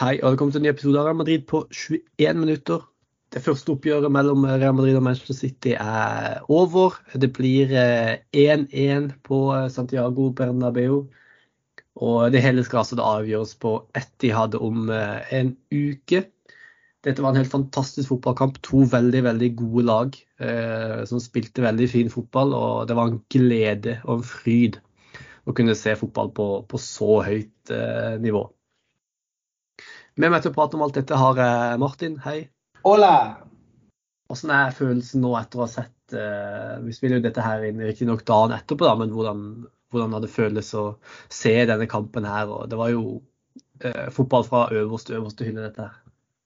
Hei, og velkommen til en ny episode av Real Madrid på 21 minutter. Det første oppgjøret mellom Real Madrid og Manchester City er over. Det blir 1-1 på Santiago Bernabeu. Og det hele skal altså avgjøres på Etihad om en uke. Dette var en helt fantastisk fotballkamp. To veldig veldig gode lag eh, som spilte veldig fin fotball. Og det var en glede og en fryd å kunne se fotball på, på så høyt eh, nivå. Med meg til å prate om alt dette har jeg Martin. Hei. Hola! Hvordan er følelsen nå etter å ha sett uh, Vi spiller jo dette her inn riktignok dagen etterpå, da, men hvordan, hvordan har det føles å se denne kampen her? Og det var jo uh, fotball fra øverste øverste hylle, dette her.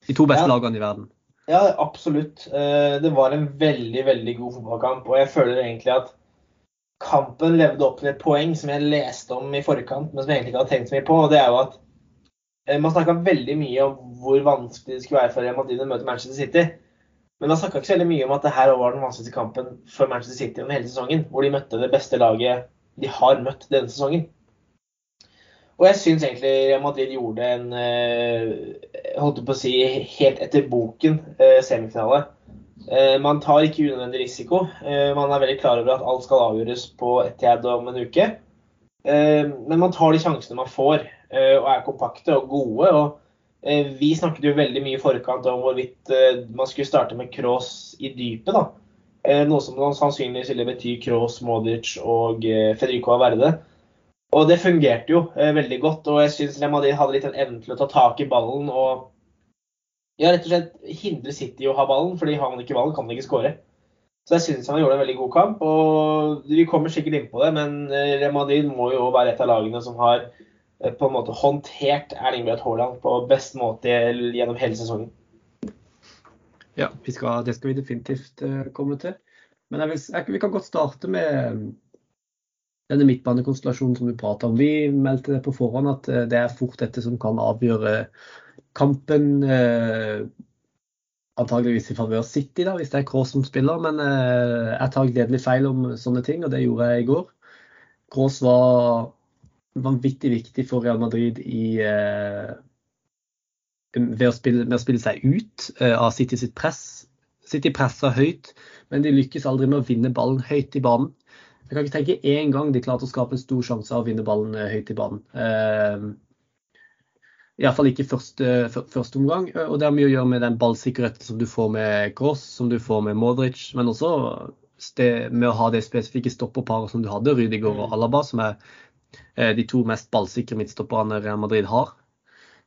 De to beste ja. lagene i verden. Ja, absolutt. Uh, det var en veldig, veldig god fotballkamp. Og jeg føler egentlig at kampen levde opp til et poeng som jeg leste om i forkant, men som jeg egentlig ikke hadde tenkt så mye på. og det er jo at Eh, man snakka veldig mye om hvor vanskelig det skulle være for Real Madrid å møte Manchester City. Men man snakka ikke så veldig mye om at det her var den vanskeligste kampen for Manchester City gjennom hele sesongen. Hvor de møtte det beste laget de har møtt denne sesongen. Og jeg syns egentlig Real Madrid gjorde en eh, holdt på å si, helt etter boken eh, semifinale. Man tar ikke unødvendig risiko. Man er veldig klar over at alt skal avgjøres på Etiad om en uke. Men man tar de sjansene man får. Eh, og er kompakte og gode. og eh, Vi snakket jo veldig mye i forkant om hvorvidt eh, man skulle starte med Cross i dypet. da. Noe som sannsynligvis ville bety Cross, Modic og Federico Averde. Og det fungerte jo veldig godt. Og jeg syns Madrid hadde litt en evne til å ta tak i ballen og ja, rett og slett hindre City å ha ballen. fordi har man ikke ballen, kan man ikke skåre. Så jeg syns han gjorde en veldig god kamp. og Vi kommer sikkert inn på det, men Real Madrid må jo være et av lagene som har på en måte håndtert Erling Braut Haaland på best måte gjennom hele sesongen. Ja, skal, det skal vi definitivt uh, komme til. Men vil, vi kan godt starte med denne midtbanekonstellasjonen som du prater om. Vi meldte det på forhånd at det er fort dette som kan avgjøre kampen. Eh, antageligvis i favør City, da, hvis det er Kroos som spiller. Men jeg tar gledelig feil om sånne ting, og det gjorde jeg i går. Kroos var vanvittig viktig for Real Madrid i, eh, ved, å spille, ved, å spille seg ut eh, av City sitt press. City presser høyt, men de lykkes aldri med å vinne ballen høyt i banen. Jeg kan ikke tenke én gang de klarte å skape en stor sjanse av å vinne ballen eh, høyt i banen. Iallfall ikke første, første, omgang. Og det har mye å gjøre med den ballsikkerheten som du får med Cross, som du får med Modric, men også med å ha det spesifikke stopperparet som du hadde, Rydiger og mm. Alaba, som er de to mest ballsikre midtstopperne Real Madrid har.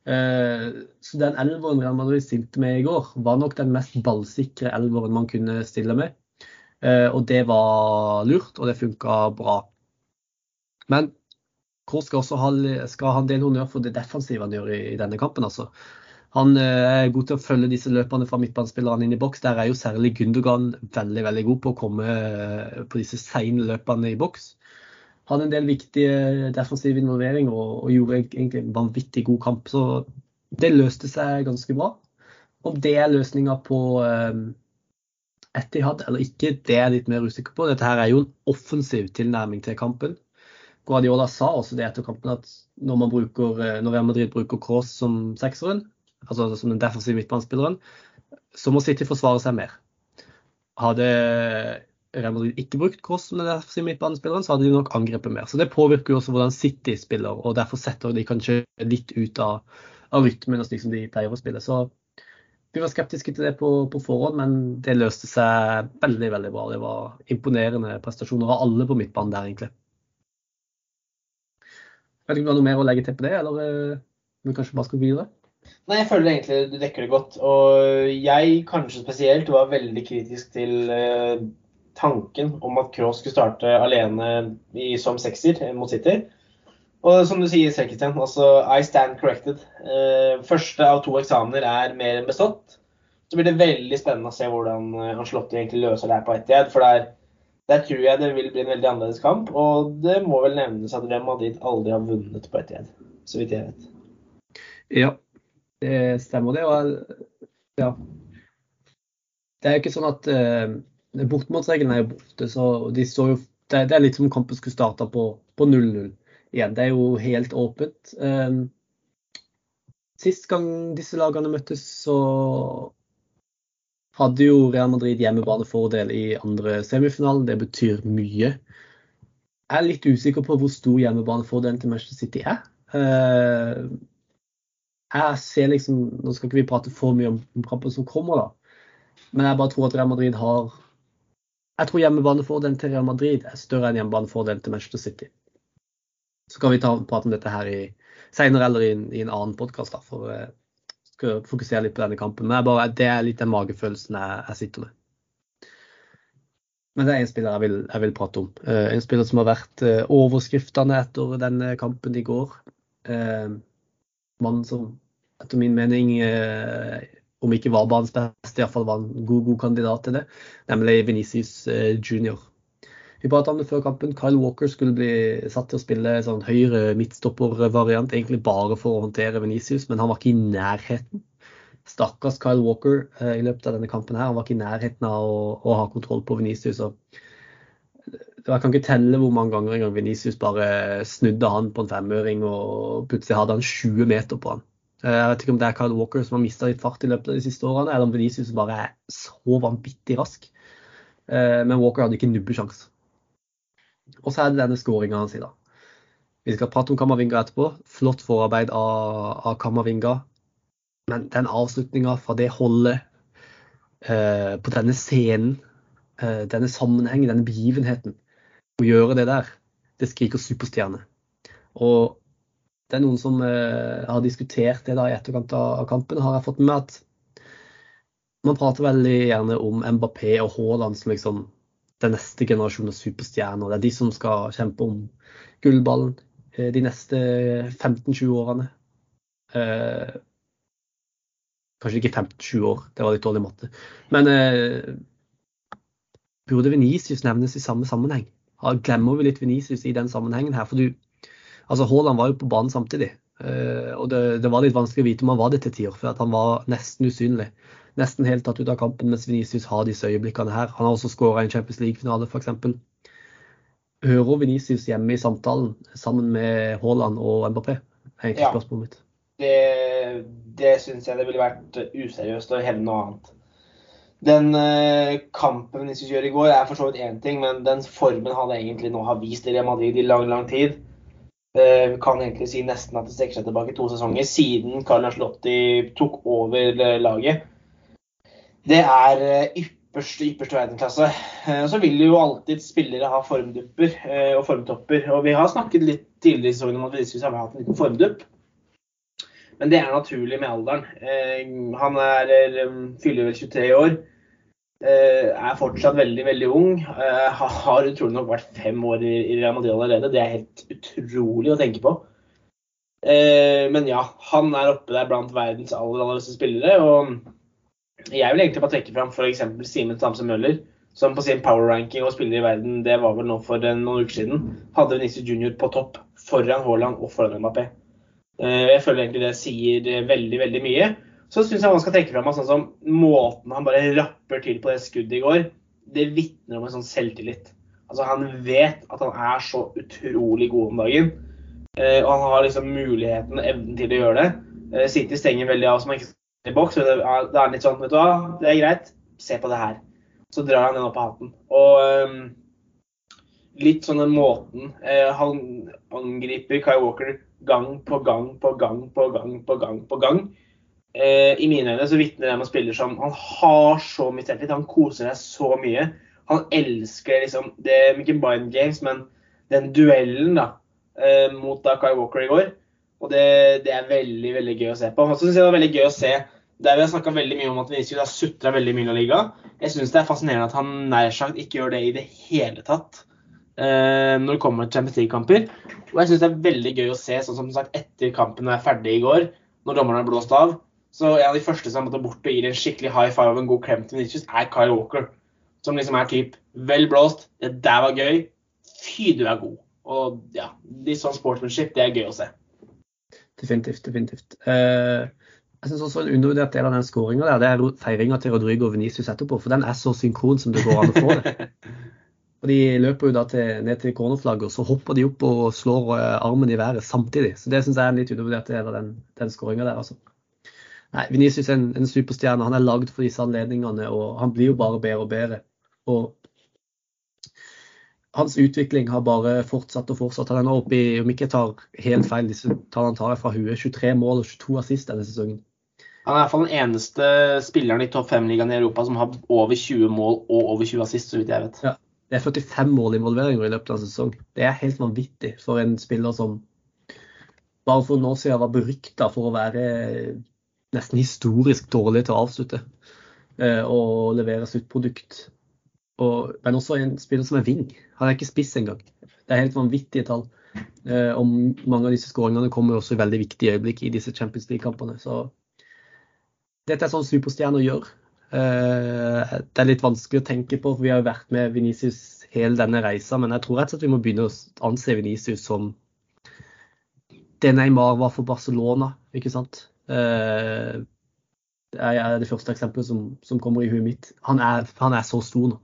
Eh, så den elveren Real Madrid stilte med i går, var nok den mest ballsikre elveren man kunne stille med. Eh, og det var lurt, og det funka bra. Men Kroos skal også ha, skal ha en del honnør for det defensive han gjør i, i denne kampen. altså. Han er god til å følge disse løpene fra midtbanespillerne inn i boks. Der er jo særlig Gundogan veldig veldig god på å komme på disse seine løpene i boks hadde en del viktige defensive involveringer og, og, gjorde egentlig en vanvittig god kamp. Så det løste seg ganske bra. Om det er løsninga på eh, Etihad eller ikke, det er jeg litt mer usikker på. Dette her er jo en offensiv tilnærming til kampen. Guardiola sa også det etter kampen at når, man bruker, eh, når Real Madrid bruker Cross som sekseren, altså som den defensive midtbanespilleren, så må City forsvare seg mer. Hadde Real Madrid ikke brukt Cross den defensive midtbanespilleren, så hadde de nok angrepet mer. Så det påvirker jo også hvordan City spiller, og derfor setter de kanskje litt ut av, av rytmen slik som de pleier å spille. Så vi var skeptiske til det på, på, forhånd, men det løste seg veldig veldig bra. Det var imponerende prestasjoner av alle på midtbanen der, egentlig. Vet ikke om du har noe mer å legge til på det, eller om vi kanskje bare skal videre? Nei, jeg føler egentlig du dekker det godt. Og jeg kanskje spesielt var veldig kritisk til uh, tanken om at Kroos skulle starte alene i, som sekser mot City. Og som du sier, Selkisten, altså I stand corrected. Eh, første av to eksamener er mer enn bestått. Så blir det veldig spennende å se hvordan han slått egentlig løser det her på Etiad. For der, der, tror jeg det vil bli en veldig annerledes kamp. Og det må vel nevnes at Real Madrid aldri har vunnet på Etiad, så vidt jeg vet. Ja, det stemmer det. Og ja. Det er jo ikke sånn at uh Bortemålsregelen er jo borte, så de står jo det, det er litt som kampen skulle starta på 0-0 igjen. Det er jo helt åpent. Um, Sist gang disse lagene møttes, så hadde jo Real Madrid hjemmebanefordel i andre semifinalen. Det betyr mye. Jeg er litt usikker på hvor stor hjemmebanefordelen til Manchester City er. Eh, jeg ser liksom, Nå skal ikke vi prate for mye om kampen som kommer, da. Men jeg bare tror at Real Madrid har Jeg tror hjemmebanefordelen til Real Madrid er større enn hjemmebanefordelen til Manchester City. Så kan vi ta, prate om dette her i, senere eller i, i en annen podkast, for jeg skal fokusere litt på denne kampen. Men bare, det er litt den magefølelsen jeg, jeg sitter med. Men det er en spiller jeg vil, jeg vil prate om. Uh, en spiller som har vært uh, overskriftene etter denne kampen i går. Uh, Mannen som etter min mening, om ikke var banens beste, iallfall var en god, god kandidat til det, nemlig Venicius junior. Vi pratet om det før kampen. Kyle Walker skulle bli satt til å spille sånn høyre midtstoppervariant, egentlig bare for å håndtere Venicius, men han var ikke i nærheten Stakkars Kyle Walker eh, i løpet av denne kampen. her, Han var ikke i nærheten av å, å ha kontroll på Venicius. Jeg kan ikke telle hvor mange ganger en gang Venicius bare snudde han på en femøring og plutselig hadde han 20 meter på han. Eh, jeg vet ikke om det er Kyle Walker som har mista litt fart i løpet av de siste årene, eller om Venezia bare er så vanvittig rask. Eh, men Walker hadde ikke nubbesjans. Og så er det denne skåringa hans i. Vi skal prate om Kamavinga etterpå. Flott forarbeid av, av Kamavinga. Men den avslutninga fra det holdet eh, på denne scenen, eh, denne sammenhengen, denne begivenheten, å gjøre det der, det skriker superstjerne. Og det er noen som eh, har diskutert det da i etterkant av kampen, har jeg fått med at man prater veldig gjerne om Mbappé og Haaland som liksom den neste generasjonen av superstjerner. Det er de som skal kjempe om gullballen eh, de neste 15-20 årene. Eh, Kanskje ikke 15-20 år, det var litt dårlig matte. Men eh, burde Venicius nevnes i samme sammenheng? Glemmer vi litt Venicius i den sammenhengen her? For du, altså Haaland var jo på banen samtidig. Eh, og det, det, var litt vanskelig å vite om han var det til tider, for han var nesten usynlig. Nesten helt tatt ut av kampen, mens Venicius har disse øyeblikkene her. Han har også skåra en Champions League-finale, f.eks. Hører Venicius hjemme i samtalen sammen med Haaland og Mbappé? er egentlig ja. spørsmålet mitt det, det syns jeg det ville vært useriøst å hevne noe annet. Den uh, kampen Vinicius gjør i går, er for så vidt én ting, men den formen han egentlig nå har vist i Real Madrid i lang, lang tid, uh, kan egentlig si nesten at det strekker seg tilbake to sesonger siden Carl Anslotti tok over laget. Det er uh, ypperste, ypperste verdensklasse. Så vil jo alltid spillere ha formdupper og formtopper. Og vi har snakket litt tidligere i sesongen om at Vinicius har hatt en liten formdupp. Men det er naturlig med alderen. Eh, han er, eh, fyller vel 23 år. Eh, er fortsatt veldig, veldig ung. Har utrolig nok vært fem år i Real Madrid allerede. Det er helt utrolig å tenke på. Men ja, han er oppe der blant verdens aller, aller beste spillere. Og jeg vil egentlig bare trekke fram f.eks. Simen Stamse Møller, som på sin power ranking og spiller i verden, det var vel nå for noen uker siden, hadde Venezia Junior på topp foran Haaland og foran Mbappé. Eh, jeg føler egentlig det sier eh, veldig, veldig mye. Så syns jeg man skal trekke fram sånn som måten han bare rapper til på det skuddet i går. Det vitner om en sånn selvtillit. Altså Han vet at han er så utrolig god om dagen. Eh, og han har liksom muligheten og evnen til å gjøre det. City stenger veldig av som man ikke står i boks. Det det er litt sånn, vet du hva, det er greit, se på det her. Så drar han den opp av hatten. Og eh, litt sånn den måten uh, han angriper Kai Walker gang på gang på gang på gang på gang på gang. på gang. Eh, I mine øyne så vitner det om en spiller som han har så mye selvtillit. Han koser seg så mye. Han elsker liksom det er Ikke Biden Games, men den duellen da, eh, mot da Kai Walker i går. Og det, det, er veldig veldig gøy å se på. Og så syns jeg det er veldig gøy å se der vi har snakka veldig mye om at Vinicius har sutra veldig mye i liga. Jeg syns det er fascinerende at han nær sagt ikke gjør det i det hele tatt. Eh, når det kommer til Champions League-kamper. Og jeg syns det er veldig gøy å se, sånn som sagt etter kampen er ferdig i går, når dommerne har blåst av. Så en av de første som måtte bort og gir en skikkelig high five og en god klem til Vinicius, er Kyle Walker. Som liksom er typ vel blåst, det der var gøy, fy du er god. Og ja, litt sånn sportsmanship, det er gøy å se. Definitivt, definitivt. Uh, jeg synes også En undervurdert del av den skåringa det er feiringa til Rodrigo og Venicius etterpå. For den er så synkron som det går an å få det. Og De løper jo da til, ned til cornerflagget, og så hopper de opp og slår eh, armen i været samtidig. Så Det syns jeg er en litt undervurdert del av den, den skåringa der. altså. Nei, Venicius er en, en superstjerne. Han er lagd for disse anledningene, og han blir jo bare bedre og bedre. Og hans utvikling har bare fortsatt og fortsatt. Han er nå oppe i, om ikke jeg tar helt feil, disse tallene tar jeg fra huet, 23 mål og 22 assist denne sesongen. Han er i hvert fall den eneste spilleren i topp fem-ligaen i Europa som har over 20 mål og over 20 assist, så vidt jeg vet. Ja, det er 45 målinvolveringer i løpet av en sesong. Det er helt vanvittig for en spiller som bare for noen år siden var berykta for å være nesten historisk dårlig til å avslutte eh, og levere sluttprodukt. Og, men også en spiller som er wing. Han er ikke spiss engang. Det er helt vanvittige tall. Eh, og mange av disse skåringene kommer også i veldig viktige øyeblikk i disse Champions League-kampene. Så dette er sånn superstjerner gjør. Eh, det er litt vanskelig å tenke på, for vi har jo vært med Venicius hele denne reisa. Men jeg tror rett og slett vi må begynne å anse Venicius som det Neymar var for Barcelona, ikke sant. Eh, er det første eksempelet som, som kommer i huet mitt. Han er, han er så stor nå.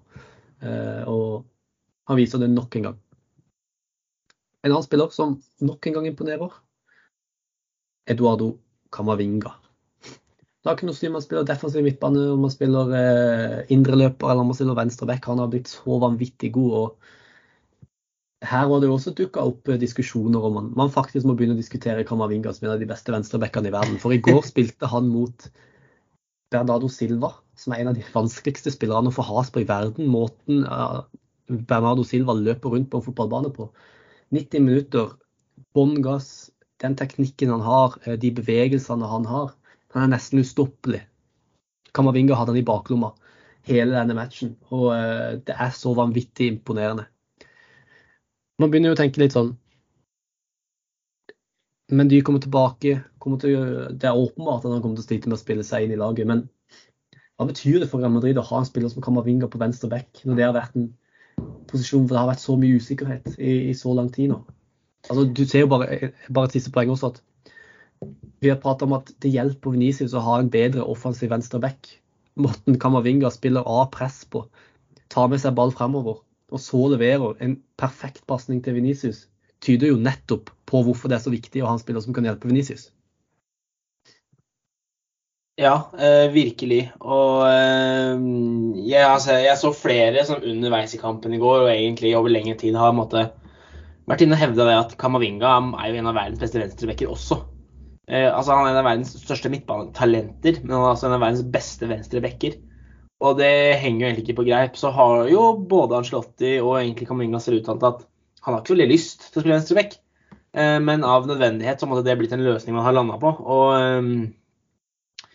Eh, og han viser det nok en gang. En annen spiller som nok en gang imponerer, Eduardo Camavinga. Det har ikke noe å si man spiller defensiv midtbane, om man spiller eh, indreløper eller om man spiller venstre back. Han har blitt så vanvittig god. og Her var det også dukka opp eh, diskusjoner om man, man faktisk må begynne å diskutere Kamavinga som en av de beste venstrebackene i verden. For i går spilte han mot Bernardo Silva, som er en av de vanskeligste spillerne å få has på i verden. Måten uh, Bernardo Silva løper rundt på en fotballbane på. 90 minutter, bånn gass, den teknikken han har, eh, de bevegelsene han har. Han er nesten ustoppelig. Kamavinga hadde han i baklomma hele denne matchen, og det er så vanvittig imponerende. Man begynner jo å tenke litt sånn Men de kommer tilbake. Kommer til, det er åpenbart at han kommer til å slite med å spille seg inn i laget, men hva betyr det for Real Madrid å ha en spiller som Kamavinga på venstre back, når det har vært en posisjon hvor det har vært så mye usikkerhet i, i så lang tid nå? Altså, du ser jo bare, bare et siste poeng også at vi har pratet om at det hjelper Venezia å ha en bedre offensiv venstre back. Morten Kamavinga spiller av press på, tar med seg ball fremover, og så leverer en perfekt pasning til Venicius. Tyder jo nettopp på hvorfor det er så viktig å ha en spiller som kan hjelpe Venicius. Ja, eh, virkelig. Og eh, jeg, altså, jeg, så flere som underveis i kampen i går, og egentlig over lengre tid har måtte, vært inne og hevda at Kamavinga er jo en av verdens beste venstrebacker også. Eh, altså Han er en av verdens største midtbanetalenter, men han er altså en av verdens beste venstrebacker. Og det henger jo egentlig ikke på greip. Så har jo både Anslotti og egentlig Kaminga selv uttalt at han har ikke veldig lyst til å spille venstreback, eh, men av nødvendighet så måtte det blitt en løsning man har landa på. Og eh,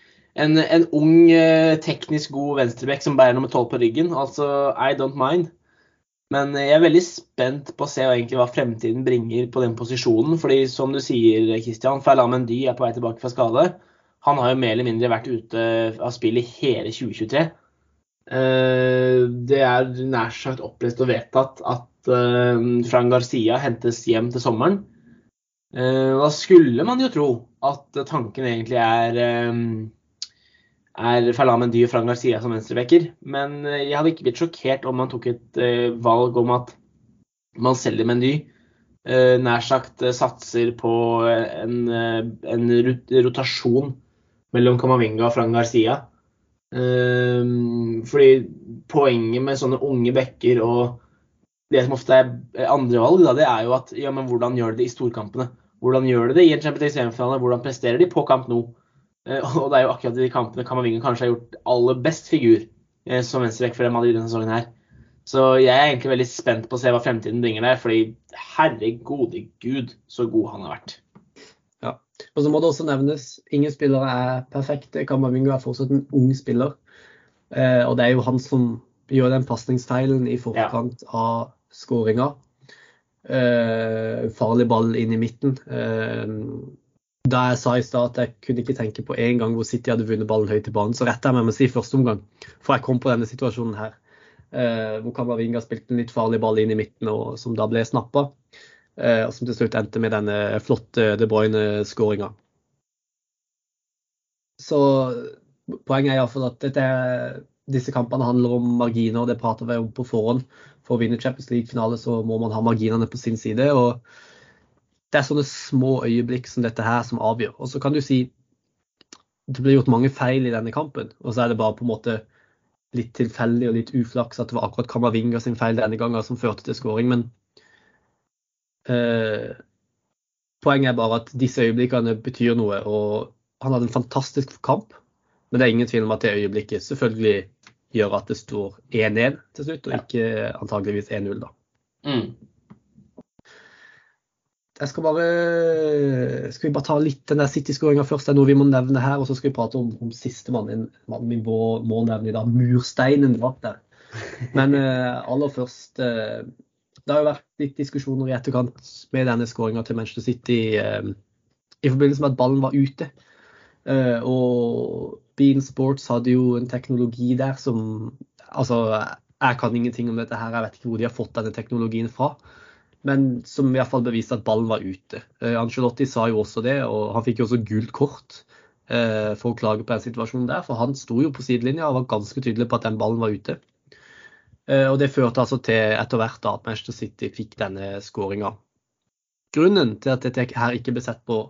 en, en, ung, eh, teknisk god venstreback som bærer nummer tolv på ryggen, altså I don't mind. Men jeg er veldig spent på å se hva fremtiden bringer på den posisjonen. fordi som du sier, Christian, Ferland Mendy er på vei tilbake fra skade. Han har jo mer eller mindre vært ute av spill i hele 2023. Eh, det er nær sagt opplest og vedtatt at eh, Fran Garcia hentes hjem til sommeren. Eh, da skulle man jo tro at tanken egentlig er er Ferlamen Mendy og Frank Garcia som venstrebacker. Men eh, jeg hadde ikke blitt sjokkert om man tok et valg om at man selger Mendy. Nær sagt satser på en, en, rotasjon mellom Kamavinga og Frank Garcia. Fordi poenget med sånne unge backer og det som ofte er andrevalg, det er jo at ja, men hvordan gjør de det i storkampene? Hvordan gjør de det i en Champions League-semifinale? Hvordan presterer de på kamp nå? Eh, og det er jo akkurat i de kampene Kamavinga kanskje har gjort aller best figur eh, som venstreback for Madrid denne sesongen her. Så jeg er egentlig veldig spent på å se hva fremtiden bringer der, fordi herregode gud, så god han har vært. Og så må det også nevnes, ingen spillere er perfekte. Kamavinga er fortsatt en ung spiller. Eh, og det er jo han som gjør den pasningsfeilen i forkant ja. av skåringa. farlig ball inn i midten da jeg sa i stad at jeg kunne ikke tenke på en gang hvor City hadde vunnet ballen høyt i banen, så retta jeg meg med å si første omgang. For jeg kom på denne situasjonen her. Eh, hvor Kamavinga spilte en litt farlig ball inn i midten, og som da ble snappa. Eh, og som til slutt endte med denne flotte De Bruyne-skåringa. Så poenget er iallfall at dette, disse kampene handler om marginer, og det prater vi om på forhånd. For å vinne Champions League-finale så må man ha marginene på sin side. og det er sånne små øyeblikk som dette her som avgjør. Og så kan du si det ble gjort mange feil i denne kampen. Og så er det bare på en måte litt tilfeldig og litt uflaks at det var akkurat Kamavinga sin feil denne gangen som førte til skåring. Men poenget er bare at disse øyeblikkene betyr noe. Og han hadde en fantastisk kamp, men det er ingen tvil om at det øyeblikket selvfølgelig gjør at det står 1-1 til slutt, og ikke antageligvis 1-0, da. Mm. Jeg skal bare Skal vi bare ta litt den der City-skåringa først? Det er noe vi må nevne her. Og så skal vi prate om, om sistemann. Mannen vi må, må nevne i dag. Mursteinen bak der. Men uh, aller først uh, Det har jo vært litt diskusjoner i etterkant med denne skåringa til Manchester City uh, i forbindelse med at ballen var ute. og Bean Sports hadde jo en teknologi der som Altså, jeg kan ingenting om dette her. Jeg vet ikke hvor de har fått denne teknologien fra men som i hvert fall beviste at ballen var ute. Uh, Angelotti sa jo også det, og han fikk jo også gult kort for å klage på den situasjonen der. For han sto jo på sidelinja og var ganske tydelig på at den ballen var ute. Uh, og det førte altså til etter hvert at Manchester City fikk denne skåringa. Grunnen til at dette her ikke ble sett på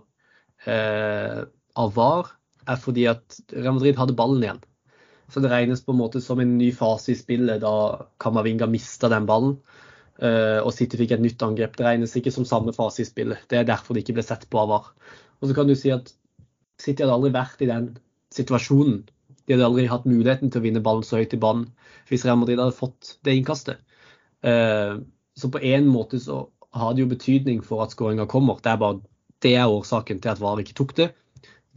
av VAR, er fordi at Real Madrid hadde ballen igjen. Så det regnes på en måte som en ny fase i spillet da Kamavinga mista den ballen. Eh, og City fikk et nytt angrep. Det regnes ikke som samme fase i spillet. Det er derfor det ikke ble sett på av VAR. Og så kan du si at City hadde aldri vært i den situasjonen. De hadde aldri hatt muligheten til å vinne ballen så høyt i banen hvis Real Madrid hadde fått det innkastet. Uh, så på en måte så har det jo betydning for at skåringa kommer. Det er bare det er årsaken til at VAR ikke tok det.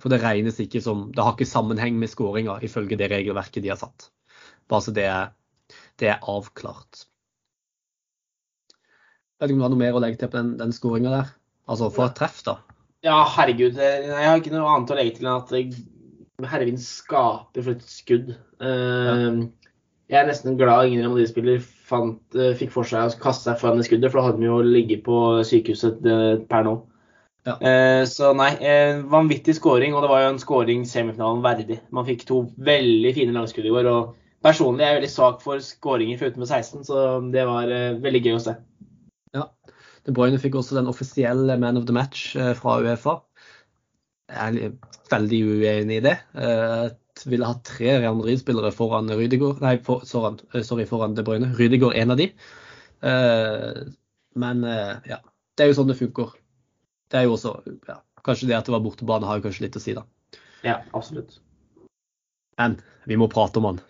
For det regnes ikke som Det har ikke sammenheng med skåringa ifølge det regelverket de har satt. Bare så det er, det er avklart. Vet ikke om du har noe mer å legge til på den, den skåringa der? Altså for et treff, da. Ja, herregud. Jeg har ikke noe annet å legge til enn at Hervin skaper for et skudd. Uh, jeg er nesten glad ingen Real Madrid-spiller uh, fikk for seg å kaste seg foran det skuddet, for da hadde de jo ligget på sykehuset uh, per nå. Ja. så nei, vanvittig scoring, og det var jo en scoring semifinalen verdig. Man fikk to veldig fine langskudd i går. og Personlig er jeg veldig svak for skåringer fra med 16, så det var veldig gøy å se. Ja. De Bruyne fikk også den offisielle man of the match eh, fra Uefa. Jeg er veldig uenig i det. Jeg eh, ville hatt tre Real Madrid-spillere foran Rydiger, nei, for, eh, sorry, foran De Bruyne. Rydiger en av de. Men ja, det er jo sånn det funker. Det er jo også ja, Kanskje det at det var bortebane har jo kanskje litt å si, da. Ja, absolutt. Men vi må prate om han.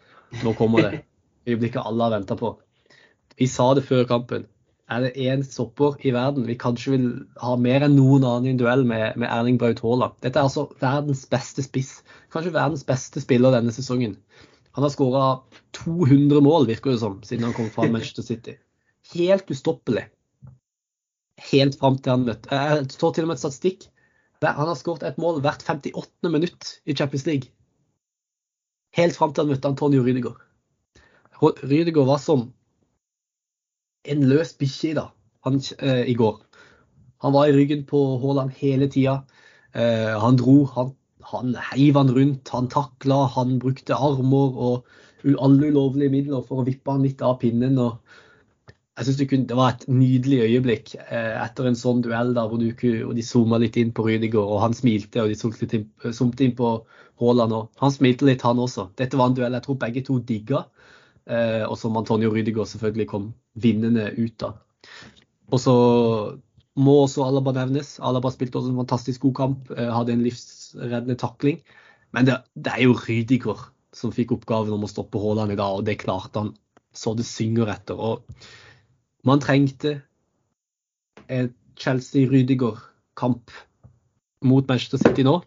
Nå kommer det. Øyeblikket alle har venta på. Vi sa det før kampen er det én stopper i verden vi kanskje vil ha mer enn noen annen i en duell med, med Erling Braut Haaland. Dette er altså verdens beste spiss. Kanskje verdens beste spiller denne sesongen. Han har skåra 200 mål, virker det som, siden han kom fra Manchester City. Helt ustoppelig. Helt fram til han møtte Jeg står til og med et statistikk. Han har skåret et mål hvert 58. minutt i Champions League. Helt fram til han møtte Antonio Rydegård. Rydegård var som en løs bikkje eh, i går. Han var i ryggen på Haaland hele tida. Eh, han dro, han, han heiv han rundt, han takla, han brukte armer og alle ulovlige midler for å vippe han litt av pinnen. og jeg synes det, kunne, det var et nydelig øyeblikk eh, etter en sånn duell der hvor, du, og de zooma litt inn på Rydiger, og han smilte, og de zoomte inn, inn, på Haaland. og Han smilte litt, han også. Dette var en duell jeg tror begge to digga. Eh, og som Antonio Rydiger selvfølgelig kom vinnende ut av. Og så må også Alaba nevnes. Alaba spilte også en fantastisk god kamp, eh, hadde en livsreddende takling. Men det, det, er jo Rydiger som fikk oppgaven om å stoppe Haaland i dag, og det klarte han så det synger etter. Og man trengte en Chelsea-Rydiger-kamp mot Manchester City nå.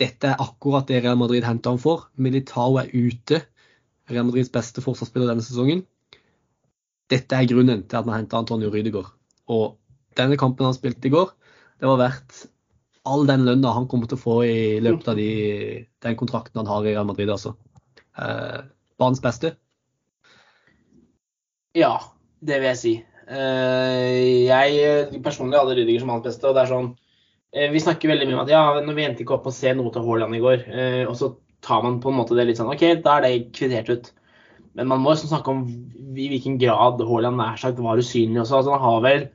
Dette er akkurat det Real Madrid henta ham for. Militao er ute. Real Madrids beste forsvarsspiller denne sesongen. Dette er grunnen til at man henta Antonio Rydegård. Og denne kampen han spilte i går, det var verdt all den lønna han kommer til å få i løpet av de, den kontrakten han har i Real Madrid. altså. Eh, banens beste? Ja, det vil jeg si. Eh, jeg personlig hadde Rydiger som hans beste. og det er sånn, eh, Vi snakker veldig mye om at ja, når vi endte ikke opp å se noe til Haaland i går. Eh, og så tar man på en måte det litt sånn OK, da er det kvittert ut. Men man må snakke om i hvilken grad Haaland nær sagt var usynlig også. Altså, han har vel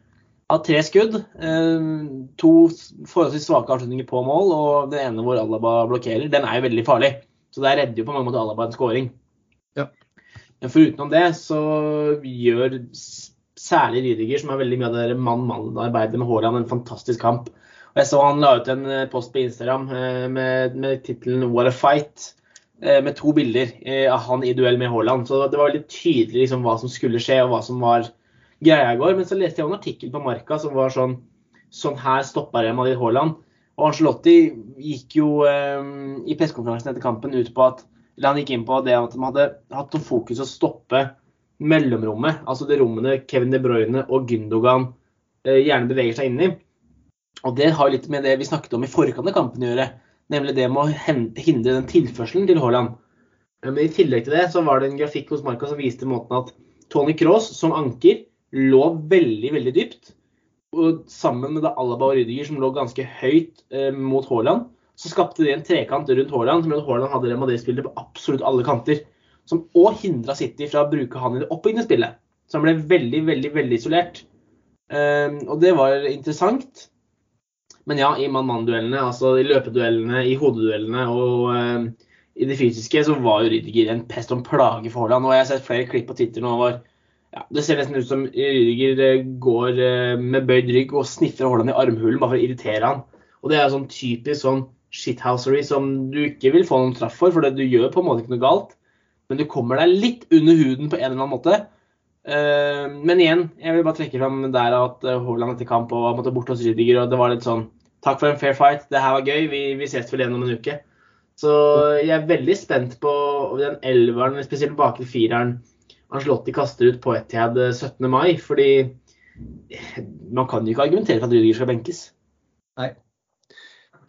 Av tre skudd, eh, to forholdsvis svake avslutninger på mål, og den ene hvor Alaba blokkerer, den er jo veldig farlig. Så der redder jo på mange måter Alaba en scoring. Ja. Men forutenom det så gjør særlig Rydiger, som er veldig mye av det mann-mann-arbeidet med Haaland, en fantastisk kamp. Jeg så han la ut en eh, post på Instagram eh, med, med tittelen 'What a fight'. Eh, med to bilder av han i duell med Haaland. Så det var veldig tydelig liksom, hva som skulle skje, og hva som var greia i går. Men så leste jeg en artikkel på Marka som var sånn Sånn her stoppa Real Madrid Haaland. Og Angelotti gikk jo eh, i pressekonferansen etter kampen ut på at eller han gikk inn på det at de hadde hatt som fokus å stoppe mellomrommet, altså det rommene Kevin De Bruyne og Gündogan eh, gjerne beveger seg inn i. Og Det har litt med det vi snakket om i forkant av kampen å gjøre, nemlig det med å hindre den tilførselen til Haaland. Men I tillegg til det så var det en grafikk hos Marka som viste måten at Tony Cross som anker lå veldig, veldig dypt. Og sammen med da Alaba og Rydiger som lå ganske høyt eh, mot Haaland, så skapte de en trekant rundt Haaland som gjorde at Haaland hadde Real på absolutt alle kanter som òg hindra City fra å bruke han i det oppbyggende spillet. Så han ble veldig, veldig veldig isolert. Um, og det var interessant. Men ja, i mann-mann-duellene, altså i løpeduellene, i hodeduellene og uh, i det fysiske, så var jo Rydiger en pest og en plage for Haaland. Og jeg har sett flere klipp på Twitter nå hvor ja, det ser nesten ut som Rydiger eh, går uh, med bøyd rygg og sniffer Haaland i armhulen bare for å irritere han. Og det er sånn typisk sånn shithousery som du ikke vil få noen traff for, for det du gjør på en måte ikke noe galt men du kommer deg litt under huden på en eller annen måte. Men igjen, jeg vil bare trekke fram der at Haaland etter kamp og måtte bort hos Rydiger, og det var litt sånn Takk for en fair fight, det her var gøy, vi, vi ses vel igjen om en uke. Så jeg er veldig spent på den elveren, spesielt bakre fireren Anslotti kaster ut på Etiad 17. Eh, mai, fordi man kan jo ikke argumentere for at Rydiger skal benkes. Nei.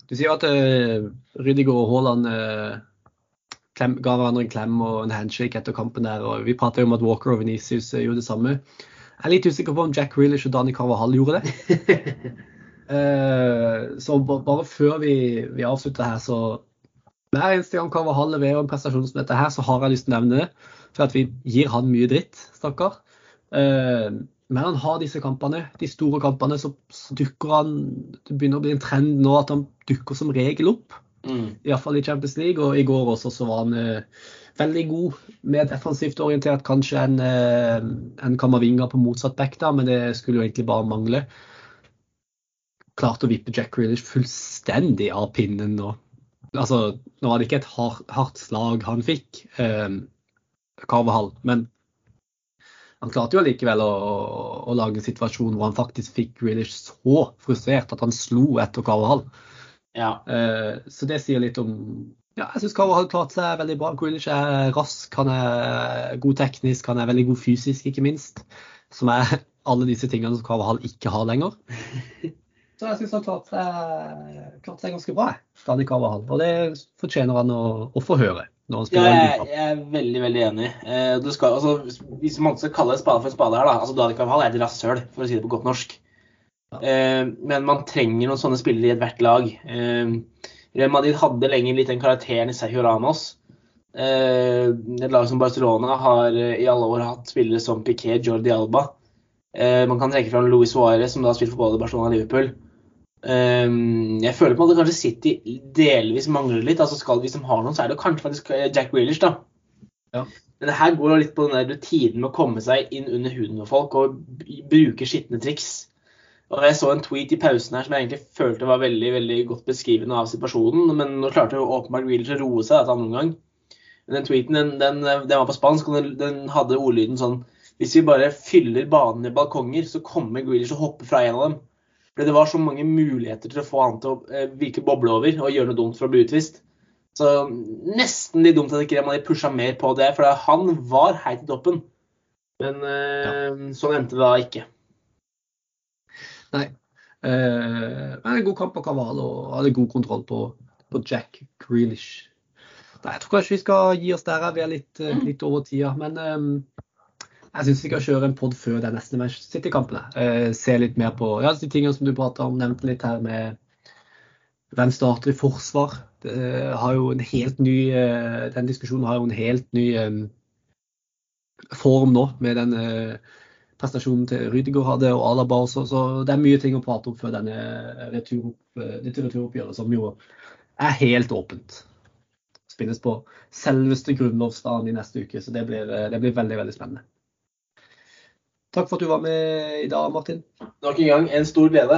Du sier at uh, Rydiger og Haaland uh klem, ga hverandre en klem og en handshake etter kampen der. og Vi prata om at Walker og Venicius uh, gjorde det samme. Jeg er litt usikker på om Jack Reelish og Dani Carvahall gjorde det. uh, så bare før vi, vi, avslutter her, så Hver eneste gang Carvahall leverer en prestasjon som dette her, så har jeg lyst til å nevne det. For at vi gir han mye dritt, stakkar. Eh, men han har disse kampene, de store kampene, så, så dukker han Det begynner å bli en trend nå at han dukker som regel opp. Mm. Iallfall i Champions League. Og i går også så var han eh, veldig god, mer defensivt orientert kanskje enn uh, en Kamavinga på motsatt back, da, men det skulle jo egentlig bare mangle. Klarte å vippe Jack Grealish fullstendig av pinnen nå. Altså, nå var det ikke et hardt, hardt slag han fikk, eh, Carvahall, men han klarte jo likevel å, å, å, lage en situasjon hvor han faktisk fikk Grealish så frustrert at han slo etter Carvahall. Ja. Eh, så det sier litt om ja, jeg syns Karo har klart seg veldig bra. Grealish er rask, han er god teknisk, han er veldig god fysisk, ikke minst. Som er alle disse tingene som Carvahall ikke har lenger. Så jeg syns han klarte klarte, klart seg ganske bra, Stadig Carvahall. Og det fortjener han å, å få høre. Når han ja, jeg, jeg er veldig veldig enig. Eh, skal, altså, hvis man skal kalle en spade for en spade her, da. altså Dadi Carvahall er et rasshøl, for å si det på godt norsk. Eh, men man trenger noen sånne spillere i ethvert lag. Eh, Real Madrid hadde lenger litt den karakteren i Sergio Ramos. Eh, et lag som Barcelona har i alle år hatt spillere som Piquet, Jordi Alba. Man kan trekke fram Luis Suárez, som da har spilt for både Barcelona og Liverpool. Jeg føler på en måte kanskje City delvis mangler litt. altså skal Hvis de har noen, så er det kanskje faktisk Jack Grealish. da. Ja. Men det her går litt på den der rutinen med å komme seg inn under huden på folk og bruke skitne triks. Og Jeg så en tweet i pausen her som jeg egentlig følte var veldig veldig godt beskrivende av situasjonen. Men nå klarte jo åpenbart Grealish å roe seg etter annen omgang. Den tweeten den, den, den, var på spansk, og den, den, hadde ordlyden sånn Hvis vi bare fyller banen i balkonger, så kommer Grealish og hopper fra en av dem. Fordi det var så mange muligheter til å få han til å eh, virke boble over og gjøre noe dumt for å bli utvist. Så nesten litt dumt at ikke man pusha mer på det, for han var heit i toppen. Men eh, ja. sånn endte det da ikke. Nei. Eh, men en god kamp på Kaval og hadde god kontroll på, på Jack Grealish. Nei, jeg tror kanskje vi skal gi oss der. Vi er litt, eh, litt over tida. Men um, jeg syns vi skal kjøre en pod før det neste Manchester City-kampene. Eh, se litt mer på ja, de tingene som du prata om, nevnte litt her med hvem starter i forsvar. Det, uh, har jo en helt ny, uh, Den diskusjonen har jo en helt ny um, form nå, med den prestasjonen til Rydiger hadde, og Alaba også. Så det er mye ting å prate om før denne retur, dette returoppgjøret, som jo er helt åpent. Spilles på selveste grunnlovsdagen i neste uke, så det blir, det blir veldig, veldig spennende. Takk for at du var med i dag, Martin. Nok en gang en stor glede.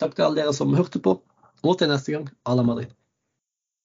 Takk til alle dere som hørte på. Og til neste gang, à la Madrid.